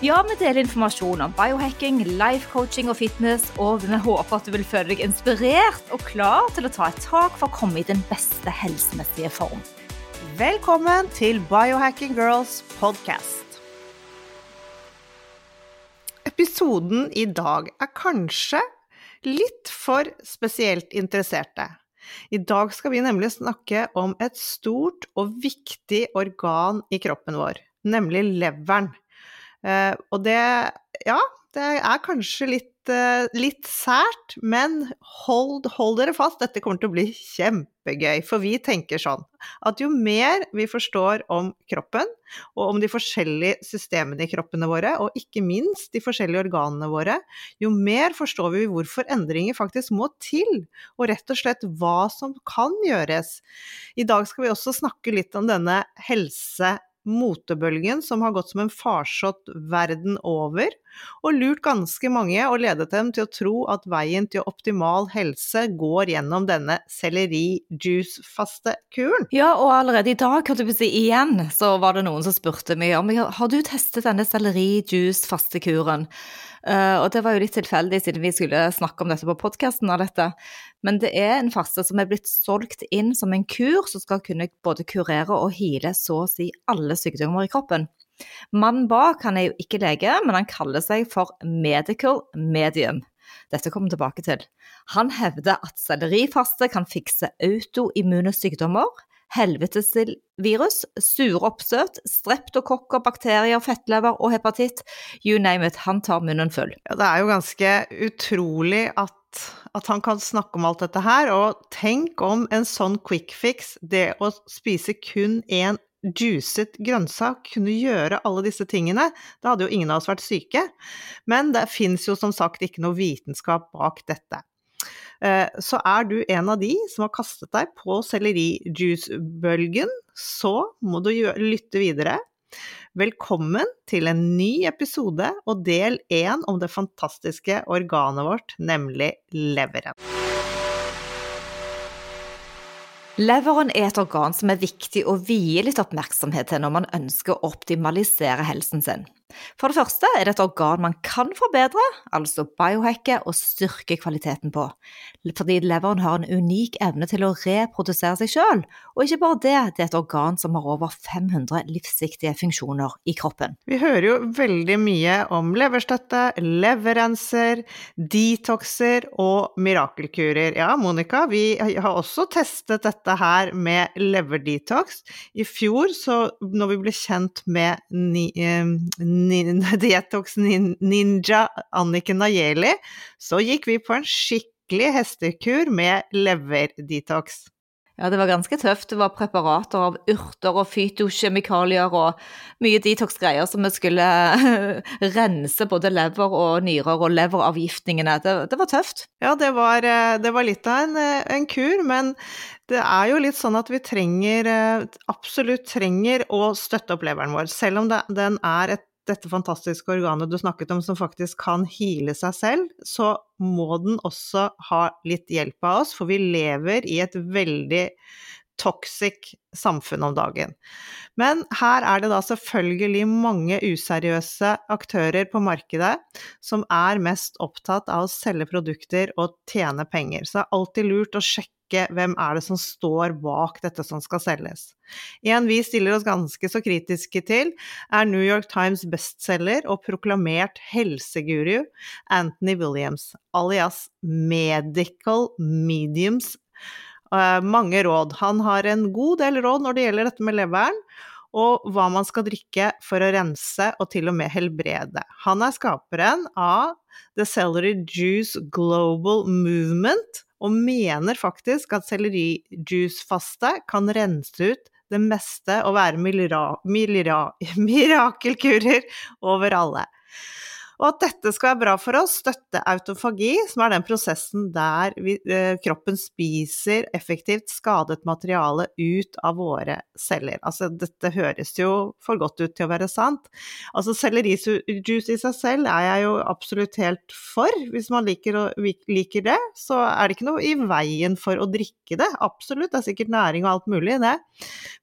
Ja, vi deler informasjon om biohacking, life coaching og fitness, og vi håper at du vil føle deg inspirert og klar til å ta et tak for å komme i den beste helsemessige form. Velkommen til Biohacking Girls podcast. Episoden i dag er kanskje litt for spesielt interesserte. I dag skal vi nemlig snakke om et stort og viktig organ i kroppen vår, nemlig leveren. Uh, og det Ja, det er kanskje litt, uh, litt sært, men hold, hold, dere fast, dette kommer til å bli kjempegøy. For vi tenker sånn at jo mer vi forstår om kroppen, og om de forskjellige systemene i kroppene våre, og ikke minst de forskjellige organene våre, jo mer forstår vi hvorfor endringer faktisk må til, og rett og slett hva som kan gjøres. I dag skal vi også snakke litt om denne helse motebølgen som har gått som en farsott verden over, og lurt ganske mange og ledet dem til å tro at veien til optimal helse går gjennom denne selleri-juice-faste-kuren. Ja, og allerede i dag, kan du si, igjen, så var det noen som spurte meg om har du testet denne selleri-juice-faste-kuren. Uh, og det var jo litt tilfeldig siden vi skulle snakke om dette på podkasten. Men det er en faste som er blitt solgt inn som en kur som skal kunne både kurere og hile så å si alle sykdommer i kroppen. Mannen bak han er jo ikke lege, men han kaller seg for medical medium. Dette kommer vi tilbake til. Han hevder at sellerifaste kan fikse autoimmune sykdommer, helvetesvirus, sure oppstøt, streptokokker, bakterier, fettlever og hepatitt. You name it, han tar munnen full. Ja, det er jo ganske utrolig at at han kan snakke om alt dette her, og tenk om en sånn quick fix, det å spise kun én juicet grønnsak kunne gjøre alle disse tingene, da hadde jo ingen av oss vært syke. Men det fins jo som sagt ikke noe vitenskap bak dette. Eh, så er du en av de som har kastet deg på sellerijuicebølgen, så må du lytte videre. Velkommen til en ny episode og del én om det fantastiske organet vårt, nemlig leveren. Leveren er et organ som er viktig å vie litt oppmerksomhet til når man ønsker å optimalisere helsen sin. For det første er det et organ man kan forbedre, altså biohacke og styrke kvaliteten på, fordi leveren har en unik evne til å reprodusere seg selv, og ikke bare det, det er et organ som har over 500 livsviktige funksjoner i kroppen. Vi hører jo veldig mye om leverstøtte, leverrenser, detoxer og mirakelkurer. Ja, Monica, vi har også testet dette her med leverdetox. I fjor, så når vi ble kjent med ni, eh, Detox Ninja Anniken Najeli, så gikk vi på en skikkelig hestekur med leverdetox. Ja, det var ganske tøft. Det var preparater av urter og fytokjemikalier og mye detox-greier som vi skulle rense både lever og nyrer og leveravgiftningene. Det, det var tøft. Ja, det var, eh, det var litt av en, eh, en, kur, men det er jo litt sånn at vi trenger, eh, absolutt trenger å støtte opp leveren vår. Selv om det, den er et dette fantastiske organet du snakket om som faktisk kan hile seg selv, så må den også ha litt hjelp av oss, for vi lever i et veldig toxic samfunn om dagen. Men her er det da selvfølgelig mange useriøse aktører på markedet som er mest opptatt av å selge produkter og tjene penger. Så det er alltid lurt å sjekke hvem er det som står bak dette som skal selges. En vi stiller oss ganske så kritiske til, er New York Times bestselger og proklamert helseguru Anthony Williams, alias Medical Mediums. Uh, mange råd. Han har en god del råd når det gjelder dette med leveren, og hva man skal drikke for å rense og til og med helbrede. Han er skaperen av The Celery Juice Global Movement, og mener faktisk at sellerijuicefaste kan rense ut det meste og være mira mira mirakelkurer over alle. Og at dette skal være bra for oss, støtte autofagi, som er den prosessen der vi, eh, kroppen spiser effektivt skadet materiale ut av våre celler. Altså dette høres jo for godt ut til å være sant. Altså sellerijuice i seg selv er jeg jo absolutt helt for. Hvis man liker, å, liker det, så er det ikke noe i veien for å drikke det. Absolutt, det er sikkert næring og alt mulig, det.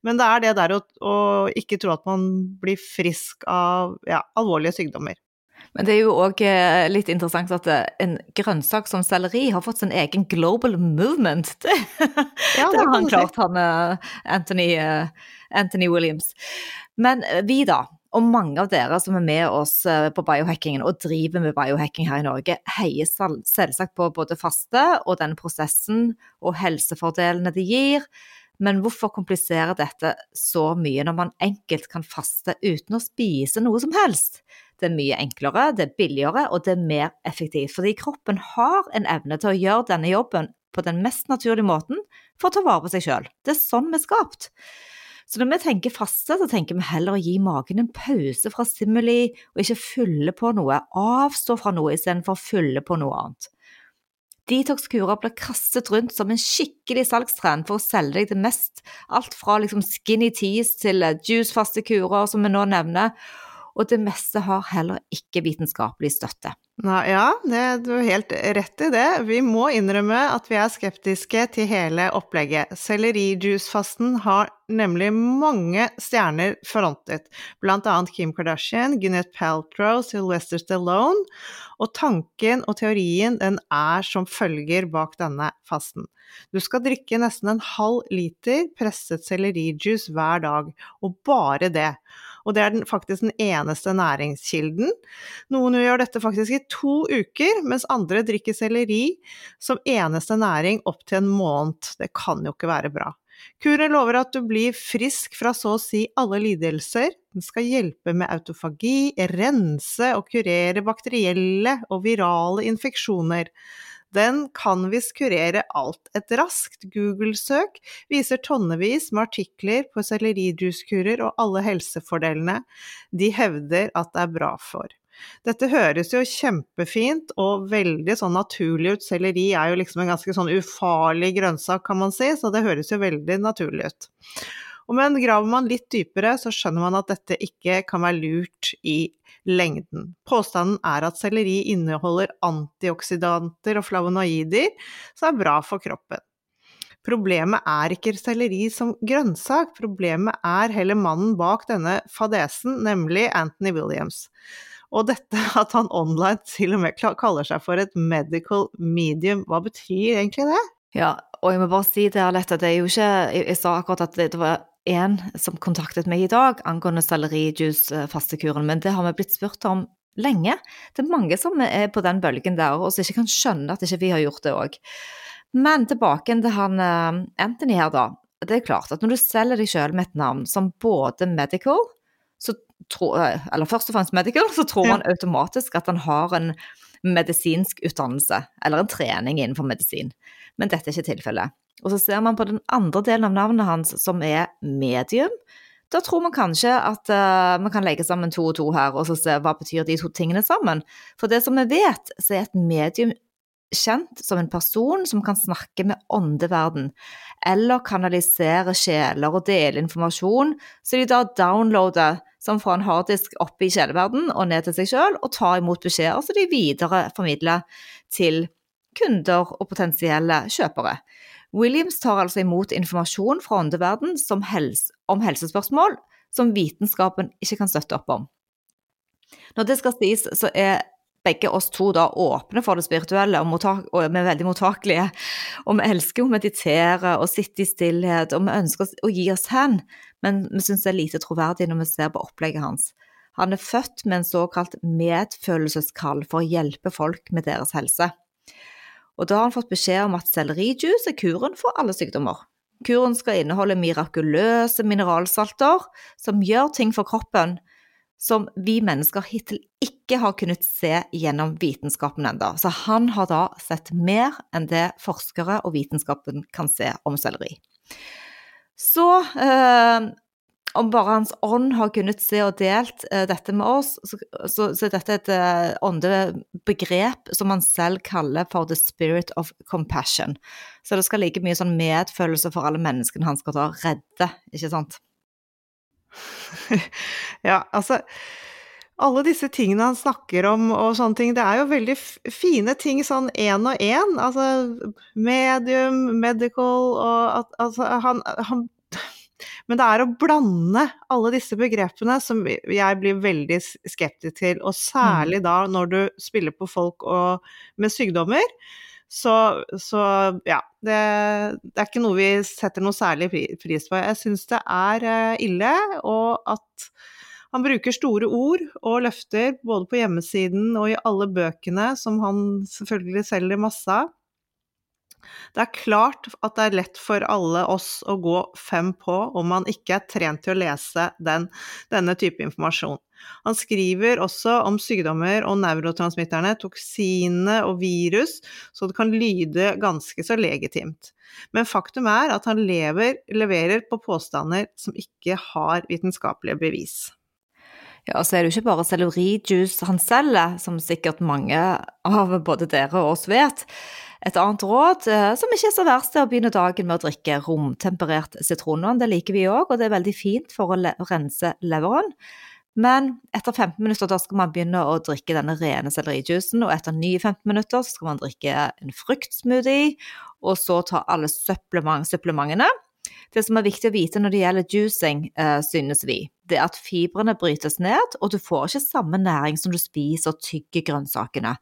Men det er det der å, å ikke tro at man blir frisk av ja, alvorlige sykdommer. Men det er jo òg eh, litt interessant at eh, en grønnsak som selleri har fått sin egen global movement. Det, ja, det har han klart, han eh, Anthony, Anthony Williams. Men vi, da, og mange av dere som er med oss på biohackingen og driver med biohacking her i Norge, heier selvsagt på både faste og den prosessen og helsefordelene det gir. Men hvorfor komplisere dette så mye når man enkelt kan faste uten å spise noe som helst? Det er mye enklere, det er billigere og det er mer effektivt. Fordi kroppen har en evne til å gjøre denne jobben på den mest naturlige måten for å ta vare på seg sjøl. Det er sånn vi er skapt. Så når vi tenker faste, så tenker vi heller å gi magen en pause fra stimuli, og ikke fylle på noe. Avstå fra noe istedenfor å fylle på noe annet. Detox-kurer blir kastet rundt som en skikkelig salgstrend for å selge deg det mest, alt fra liksom skinny teas til juicefaste kurer, som vi nå nevner, og det meste har heller ikke vitenskapelig støtte. Ja, det, du har helt rett i det. Vi må innrømme at vi er skeptiske til hele opplegget. Sellerijuicefasten har nemlig mange stjerner frontet, blant annet Kim Kardashian, Gwyneth Paltrow, Sylvester Stallone, og tanken og teorien den er som følger bak denne fasten. Du skal drikke nesten en halv liter presset sellerijuice hver dag, og bare det. Og det er den, faktisk den eneste næringskilden. Noen gjør dette faktisk i to uker, mens andre drikker selleri som eneste næring opptil en måned. Det kan jo ikke være bra. Kuren lover at du blir frisk fra så å si alle lidelser. Den skal hjelpe med autofagi, rense og kurere bakterielle og virale infeksjoner. Den kan visst kurere alt. Et raskt Google-søk viser tonnevis med artikler på sellerijuicekurer og alle helsefordelene de hevder at det er bra for. Dette høres jo kjempefint og veldig sånn naturlig ut. Selleri er jo liksom en ganske sånn ufarlig grønnsak, kan man si, så det høres jo veldig naturlig ut. Men graver man litt dypere, så skjønner man at dette ikke kan være lurt i lengden. Påstanden er at selleri inneholder antioksidanter og flavonoider som er bra for kroppen. Problemet er ikke selleri som grønnsak, problemet er heller mannen bak denne fadesen, nemlig Anthony Williams. Og dette at han online til og med kaller seg for et medical medium, hva betyr egentlig det? Ja, og jeg må bare si det, Alette, det er jo ikke Jeg sa akkurat at det var en som kontaktet meg i dag angående sellerijus-fastekuren, men det har vi blitt spurt om lenge. Det er mange som er på den bølgen der, og som ikke kan skjønne at ikke vi har gjort det òg. Men tilbake til han eh, Anthony her, da. Det er klart at når du selger deg selv med et navn som både medical, tro, eh, eller først og fremst medical, så tror man automatisk at han har en medisinsk utdannelse, eller en trening innenfor medisin. Men dette er ikke tilfellet. Og så ser man på den andre delen av navnet hans, som er medium. Da tror man kanskje at uh, man kan legge sammen to og to her, og så se hva betyr de to tingene sammen. For det som vi vet, så er et medium kjent som en person som kan snakke med åndeverden, eller kanalisere sjeler og dele informasjon, så de da downloader som fra en harddisk oppe i sjeleverden og ned til seg sjøl, og tar imot beskjeder som de videre formidler til kunder og potensielle kjøpere. Williams tar altså imot informasjon fra åndeverden helse, om helsespørsmål som vitenskapen ikke kan støtte opp om. Når det skal sies, så er begge oss to da åpne for det spirituelle og, og vi er veldig mottakelige. Og vi elsker å meditere og sitte i stillhet, og vi ønsker å gi oss hen, men vi syns det er lite troverdig når vi ser på opplegget hans. Han er født med en såkalt medfølelseskall for å hjelpe folk med deres helse. Og da har han fått beskjed om at sellerijuice er kuren for alle sykdommer. Kuren skal inneholde mirakuløse mineralsalter som gjør ting for kroppen som vi mennesker hittil ikke har kunnet se gjennom vitenskapen enda. Så han har da sett mer enn det forskere og vitenskapen kan se om selleri. Så eh, om bare Hans ånd har kunnet se og delt uh, dette med oss, så, så, så dette er et uh, åndebegrep som han selv kaller for the spirit of compassion. Så det skal like mye sånn medfølelse for alle menneskene han skal da redde, ikke sant? ja, altså alle disse tingene han snakker om og sånne ting, det er jo veldig fine ting sånn én og én. Altså medium, medical og at altså han, han men det er å blande alle disse begrepene som jeg blir veldig skeptisk til, og særlig mm. da når du spiller på folk og, med sykdommer. Så, så ja, det, det, er ikke noe vi setter noe særlig pris på. Jeg syns det er eh, ille, og at han bruker store ord og løfter både på hjemmesiden og i alle bøkene, som han selvfølgelig selger masse av. Det er klart at det er lett for alle oss å gå fem på om man ikke er trent til å lese den, denne type informasjon. Han skriver også om sykdommer og neurotransmitterne, toksine og virus, så det kan lyde ganske så legitimt. Men faktum er at han lever, leverer på påstander som ikke har vitenskapelige bevis. Ja, og så er det jo ikke bare sellerijuice han selger, som sikkert mange av både dere og oss vet. Et annet råd, eh, som ikke er så verst, er å begynne dagen med å drikke romtemperert sitronvann. Det liker vi òg, og det er veldig fint for å rense leveren. Men etter 15 minutter da skal man begynne å drikke denne rene sellerijuicen, og etter nye 15 minutter så skal man drikke en fruktsmoothie, og så ta alle supplement, supplementene. Det som er viktig å vite når det gjelder juicing, uh, synes vi, det er at fibrene brytes ned, og du får ikke samme næring som du spiser og tygger grønnsakene,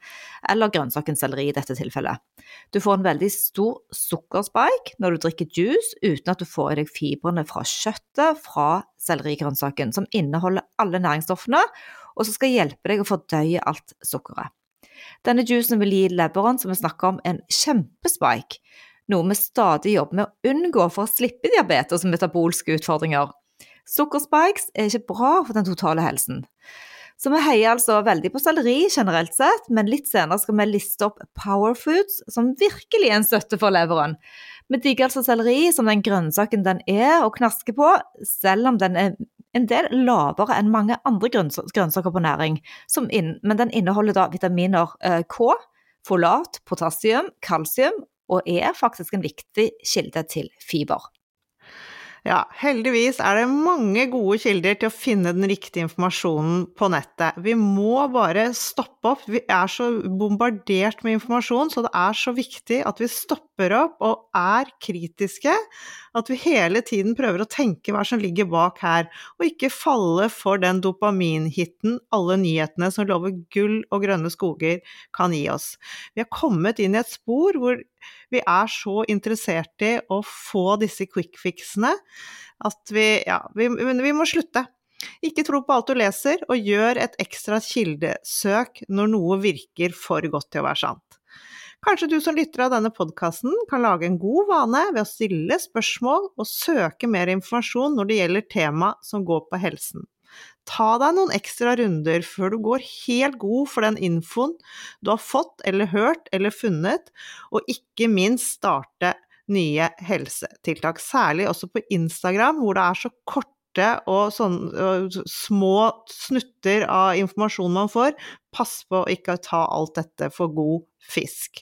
eller grønnsaken selleri i dette tilfellet. Du får en veldig stor sukkerspike når du drikker juice uten at du får i deg fibrene fra kjøttet fra sellerigrønnsaken, som inneholder alle næringsstoffene, og som skal hjelpe deg å fordøye alt sukkeret. Denne juicen vil gi leveren, som vi snakker om, en kjempespike, noe vi stadig jobber med å unngå for å slippe diabetes og metabolske utfordringer. Sukkerspikes er ikke bra for den totale helsen. Så vi heier altså veldig på selleri generelt sett, men litt senere skal vi liste opp power foods som virkelig er en støtte for leveren. Vi digger altså selleri som den grønnsaken den er å knaske på, selv om den er en del lavere enn mange andre grønnsaker på næring, men den inneholder da vitaminer eh, K, folat, potassium, kalsium og er faktisk en viktig kilde til fiber. Ja, heldigvis er det mange gode kilder til å finne den riktige informasjonen på nettet. Vi må bare stoppe opp. Vi er så bombardert med informasjon, så det er så viktig at vi stopper opp og er kritiske. At vi hele tiden prøver å tenke hva som ligger bak her, og ikke falle for den dopaminhiten alle nyhetene som lover gull og grønne skoger kan gi oss. Vi har kommet inn i et spor hvor vi er så interessert i å få disse quick fixene at vi Ja, vi, vi må slutte. Ikke tro på alt du leser, og gjør et ekstra kildesøk når noe virker for godt til å være sant. Kanskje du som lytter av denne podkasten kan lage en god vane ved å stille spørsmål og søke mer informasjon når det gjelder tema som går på helsen. Ta deg noen ekstra runder før du går helt god for den infoen du har fått eller hørt eller funnet, og ikke minst starte nye helsetiltak. Særlig også på Instagram, hvor det er så korte og sånn små snutter av informasjon man får. Pass på å ikke ta alt dette for god fisk.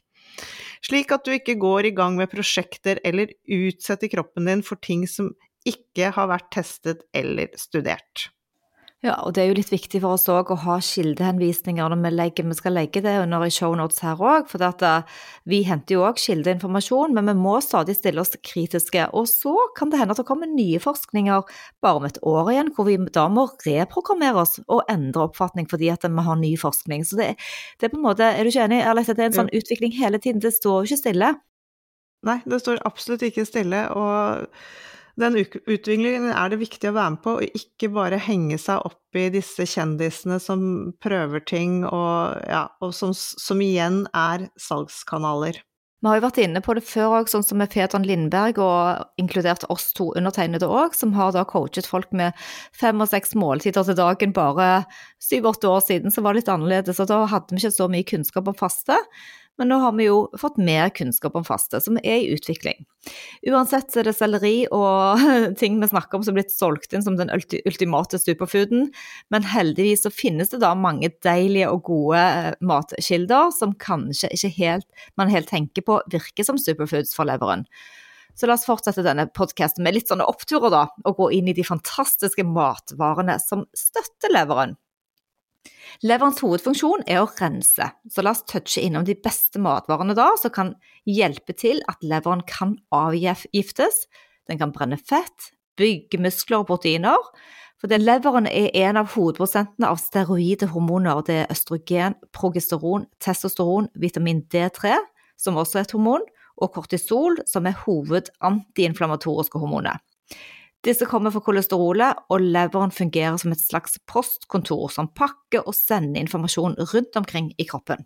Slik at du ikke går i gang med prosjekter eller utsetter kroppen din for ting som ikke har vært testet eller studert. Ja, og det er jo litt viktig for oss òg å ha kildehenvisninger når vi, legger, vi skal legge det under i shownotes her òg, for at, uh, vi henter jo òg kildeinformasjon, men vi må stadig stille oss kritiske. Og så kan det hende at det kommer nye forskninger bare om et år igjen, hvor vi da må reprogrammere oss og endre oppfatning fordi at vi har ny forskning. Så det, det er på en måte, er du ikke enig, Alex, det er en sånn utvikling hele tiden, det står jo ikke stille? Nei, det står absolutt ikke stille. og den utviklingen er det viktig å være med på, og ikke bare henge seg opp i disse kjendisene som prøver ting, og, ja, og som, som, igjen er salgskanaler. Vi har jo vært inne på det før òg, sånn som med Fedran Lindberg, og inkludert oss to undertegnede òg, som har da coachet folk med fem og seks måltider til dagen bare syv-åtte år siden, som var litt annerledes. Og da hadde vi ikke så mye kunnskap om faste. Men nå har vi jo fått mer kunnskap om faste, som er i utvikling. Uansett er det selleri og ting vi snakker om som er blitt solgt inn som den ultimate superfooden, men heldigvis så finnes det da mange deilige og gode eh, matkilder som kanskje ikke helt, man helt tenker på virker som superfoods for leveren. Så la oss fortsette denne podkasten med litt sånne oppturer, da, og gå inn i de fantastiske matvarene som støtter leveren. Leverens hovedfunksjon er å rense, så la oss touche innom de beste matvarene da, som kan hjelpe til at leveren kan avgiftes. Den kan brenne fett, bygge muskler og proteiner. For leveren er en av hovedprosentene av steroide hormoner. Det er østrogen, progesteron, testosteron, vitamin D3, som også er et hormon, og kortisol, som er hovedantiinflamatoriske hormoner. Disse kommer fra kolesterolet, og leveren fungerer som et slags postkontor som pakker og sender informasjon rundt omkring i kroppen,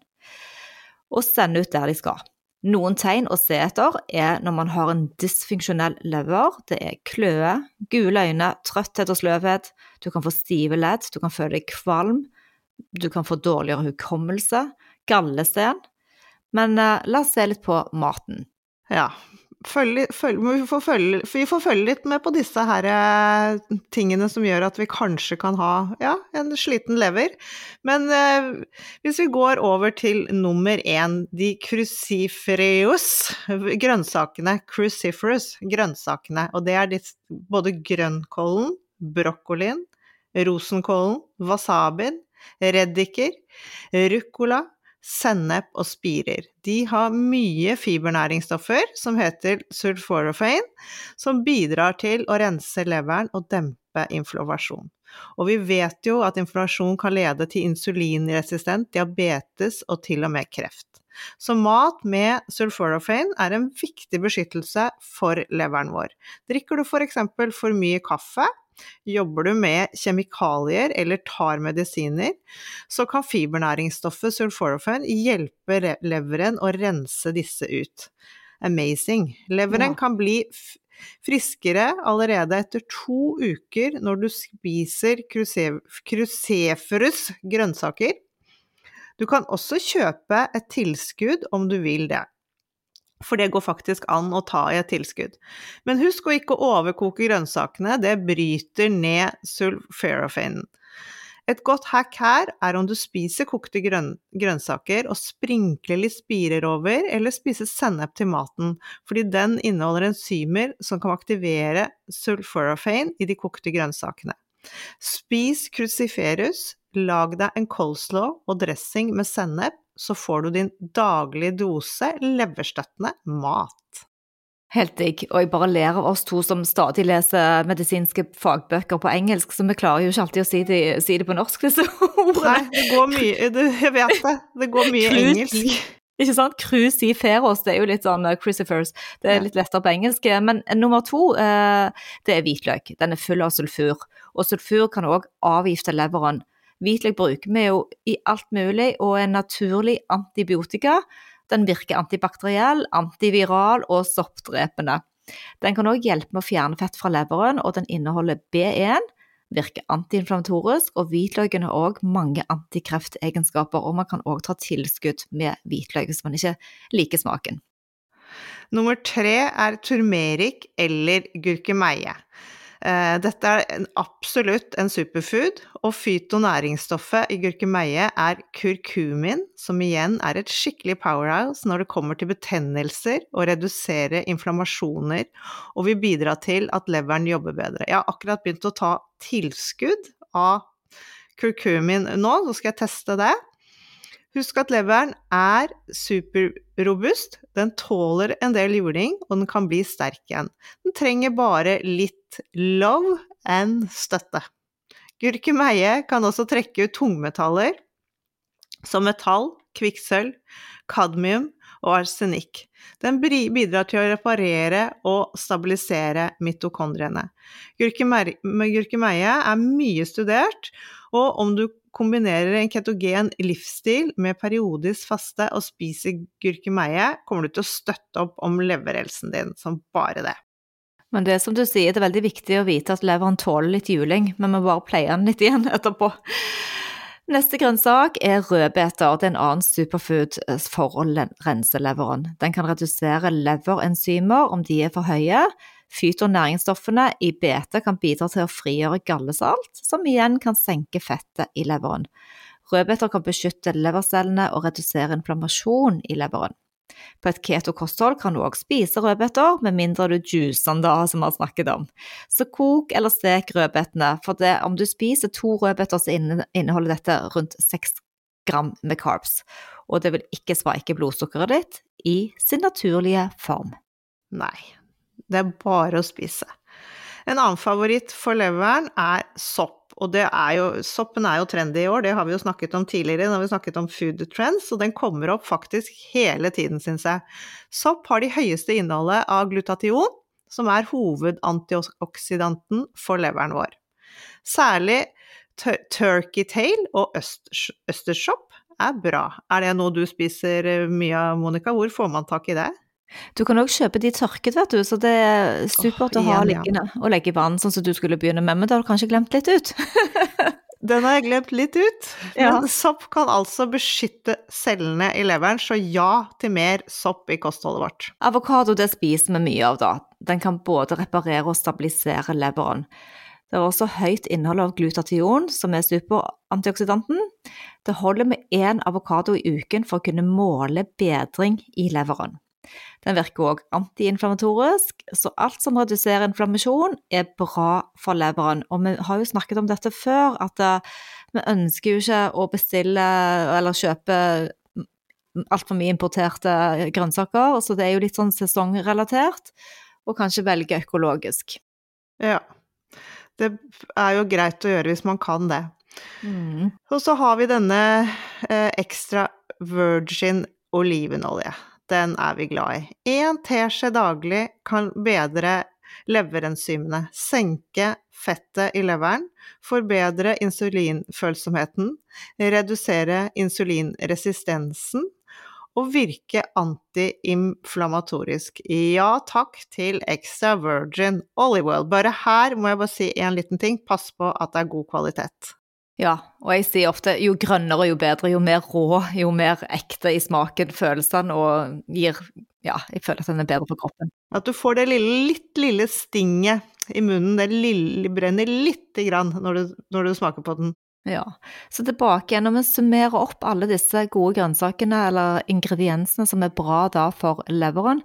og sender ut der de skal. Noen tegn å se etter er når man har en dysfunksjonell lever. Det er kløe, gule øyne, trøtthet og sløvhet. Du kan få stive ledd, du kan føle deg kvalm, du kan få dårligere hukommelse, gallesten. Men eh, la oss se litt på maten. Ja, følge, følge, vi, får følge, vi, får følge, litt med på disse her eh, tingene som gjør at vi kanskje kan ha ja, en sliten lever. Men eh, hvis vi går over til nummer én, de crucifereus, grønnsakene. Cruciferous, grønnsakene. Og det er de, både grønnkålen, brokkolien, rosenkålen, wasabien, reddiker, ruccola, sennep og spirer. De har mye fibernæringsstoffer som heter sulforafane, som bidrar til å rense leveren og dempe inflammasjon. Og vi vet jo at inflammasjon kan lede til insulinresistent diabetes og til og med kreft. Så mat med sulforafane er en viktig beskyttelse for leveren vår. Drikker du f.eks. for, for mye kaffe, Jobber du med kjemikalier eller tar medisiner, så kan fibernæringsstoffet sulforofen hjelpe leveren å rense disse ut. Amazing. Leveren ja. kan bli friskere allerede etter to uker når du spiser cruceferus grønnsaker. Du kan også kjøpe et tilskudd om du vil det. For det går faktisk an å ta i et tilskudd. Men husk å ikke overkoke grønnsakene, det bryter ned sulferafanen. Et godt hack her er om du spiser kokte grøn grønnsaker og sprinkler litt spirer over, eller spiser sennep til maten, fordi den inneholder enzymer som kan aktivere sulforafane i de kokte grønnsakene. Spis cruciferus, lag deg en coleslaw og dressing med sennep, så får du din daglige dose leverstøttende mat. Helt digg, og jeg bare ler av oss to som stadig leser medisinske fagbøker på engelsk, så vi klarer jo ikke alltid å si det, si det på norsk, disse ordene. Nei, det går mye, jeg vet det, det går mye Cruci, engelsk. Ikke sant? Cruciferos, det er jo litt sånn uh, crucifers, det er litt lettere på engelsk. Men uh, nummer to, uh, det er hvitløk. Den er full av sulfur, og sulfur kan òg avgifte leveren. Hvitløk bruker vi jo i alt mulig, og er naturlig antibiotika. Den virker antibakteriell, antiviral og soppdrepende. Den kan òg hjelpe med å fjerne fett fra leveren, og den inneholder B1, virker antiinflamatorisk, og hvitløken har òg mange antikreftegenskaper, og man kan òg ta tilskudd med hvitløk hvis man ikke liker smaken. Nummer tre er turmerik eller gurkemeie. Eh, dette er absolutt en superfood, og fytonæringsstoffet i gurkemeie er kurkumin, som igjen er et skikkelig powerhouse når det kommer til betennelser og redusere inflammasjoner, og vil bidra til at leveren jobber bedre. Jeg har akkurat begynt å ta tilskudd av kurkumin nå, så skal jeg teste det. Husk at leveren er superrobust, den tåler en del juling, og den kan bli sterk igjen. Den trenger bare litt love and støtte. Gurkemeie kan også trekke ut tungmetaller som metall, kvikksølv, kadmium og arsenikk. Den bidrar til å reparere og stabilisere mitokondriene. Gurkemeie er mye studert, og om du kombinerer en ketogen livsstil med periodisk faste og spiser gurkemeie, kommer du til å støtte opp om leverhelsen din som bare det. Men det er som du sier, det er veldig viktig å vite at leveren tåler litt juling, men vi bare pleier den litt igjen etterpå. Neste grønnsak er rødbeter. Det er en annen superfood eh, for å rense leveren. Den kan redusere leverenzymer om de er for høye. Fytonæringsstoffene i bete kan bidra til å frigjøre gallesalt, som igjen kan senke fettet i leveren. Rødbeter kan beskytte levercellene og redusere inflammasjon i leveren. På et keto-kosthold kan du også spise rødbeter, med mindre du juicer den, som vi har snakket om. Så kok eller stek rødbetene, for det, om du spiser to rødbeter, så inneholder dette rundt seks gram med carbs. Og det vil ikke sveike blodsukkeret ditt i sin naturlige form. Nei, det er bare å spise. En annen favoritt for leveren er sopp. Og er jo, soppen er jo trendy i år, det har vi jo snakket om tidligere når vi snakket om food trends, og den kommer opp faktisk hele tiden, syns jeg. Sopp har de høyeste innholdet av glutation, som er hovedantioksidanten for leveren vår. Særlig turkey tail og østersopp er bra. Er det noe du spiser eh, mye av, Monica? Hvor får man tak i det? Du kan òg kjøpe de tørket, vet du, så det er supert oh, å ha liggende og legge i vann, sånn som du skulle begynne med, men det har du kanskje glemt litt ut? Den har jeg glemt litt ut, ja. men sopp kan altså beskytte cellene i leveren, så ja til mer sopp i kostholdet vårt. Avokado det spiser vi mye av, da. Den kan både reparere og stabilisere leveren. Det er også høyt innhold av glutation, som er superantioksidanten. Det holder med én avokado i uken for å kunne måle bedring i leveren. Den virker òg antiinflamatorisk, så alt som reduserer inflammasjon, er bra for leveren. Og vi har jo snakket om dette før, at eh, vi ønsker jo ikke å bestille eller kjøpe altfor mye importerte grønnsaker, så det er jo litt sånn sesongrelatert, og kanskje velge økologisk. Ja. Det er jo greit å gjøre hvis man kan det. Mm. Og så har vi denne eh, ekstra virgin olivenolje den er vi glad i. Én teskje daglig kan bedre leverenzymene, senke fettet i leveren, forbedre insulinfølsomheten, redusere insulinresistensen og virke antiinflamatorisk. Ja takk til extra virgin olive oil. Bare her må jeg bare si en liten ting, pass på at det er god kvalitet. Ja, og jeg sier ofte jo grønnere, jo bedre. Jo mer rå, jo mer ekte i smaken følelsene, og gir Ja, jeg føler at den er bedre for kroppen. At du får det lille, litt lille stinget i munnen, det lille brenner lite grann når du, når du smaker på den. Ja, så tilbake igjen, når vi summerer opp alle disse gode grønnsakene eller ingrediensene som er bra da for leveren,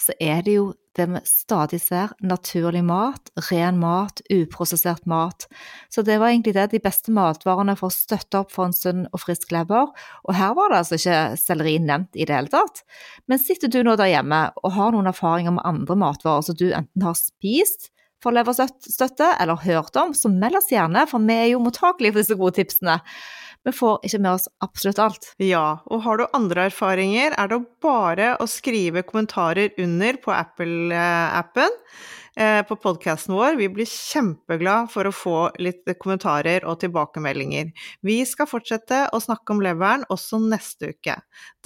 så er det jo det vi stadig ser, naturlig mat, ren mat, uprosessert mat. Så det var egentlig det, de beste matvarene for å støtte opp for en sunn og frisk lever. Og her var det altså ikke selleri nevnt i det hele tatt. Men sitter du nå der hjemme og har noen erfaringer med andre matvarer som du enten har spist, for leverstøtte eller hørt om, så meld oss gjerne, for vi er jo mottakelige for disse gode tipsene. Vi får ikke med oss absolutt alt. Ja, og har du andre erfaringer, er det bare å skrive kommentarer under på Apple-appen. Eh, på podkasten vår. Vi blir kjempeglad for å få litt kommentarer og tilbakemeldinger. Vi skal fortsette å snakke om leveren også neste uke.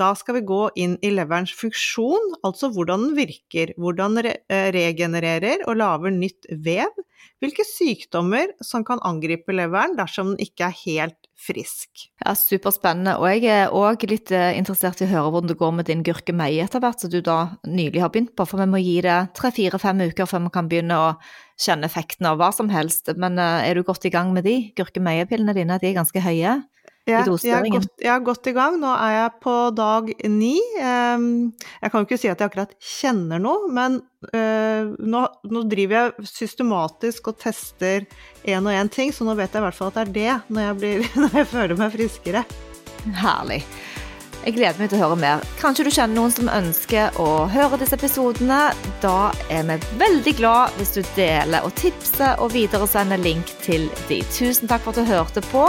Da skal vi gå inn i leverens funksjon, altså hvordan den virker, hvordan den eh, regenererer og lager nytt vev, hvilke sykdommer som kan angripe leveren dersom den ikke er helt frisk. Ja, Superspennende. Og jeg er òg litt eh, interessert i å høre hvordan det går med din gurkemeie etter hvert, som du da nylig har begynt på. For vi må gi det tre-fire-fem uker før vi kan begynne å kjenne effekten av hva som helst. Men eh, er du godt i gang med de? Gurkemeiepillene dine, de er ganske høye? Ja, jeg, er godt, jeg er godt i gang. Nå er jeg på dag ni. Jeg kan jo ikke si at jeg akkurat kjenner noe, men eh, nå, nå driver jeg systematisk og tester én og én ting, så nå vet jeg i hvert fall at det er det når jeg, blir, når jeg føler meg friskere. Herlig. Jeg gleder meg til å høre mer. Kanskje du kjenner noen som ønsker å høre disse episodene. Da er vi veldig glad hvis du deler og tipser og videresender link til de. Tusen takk for at du hørte på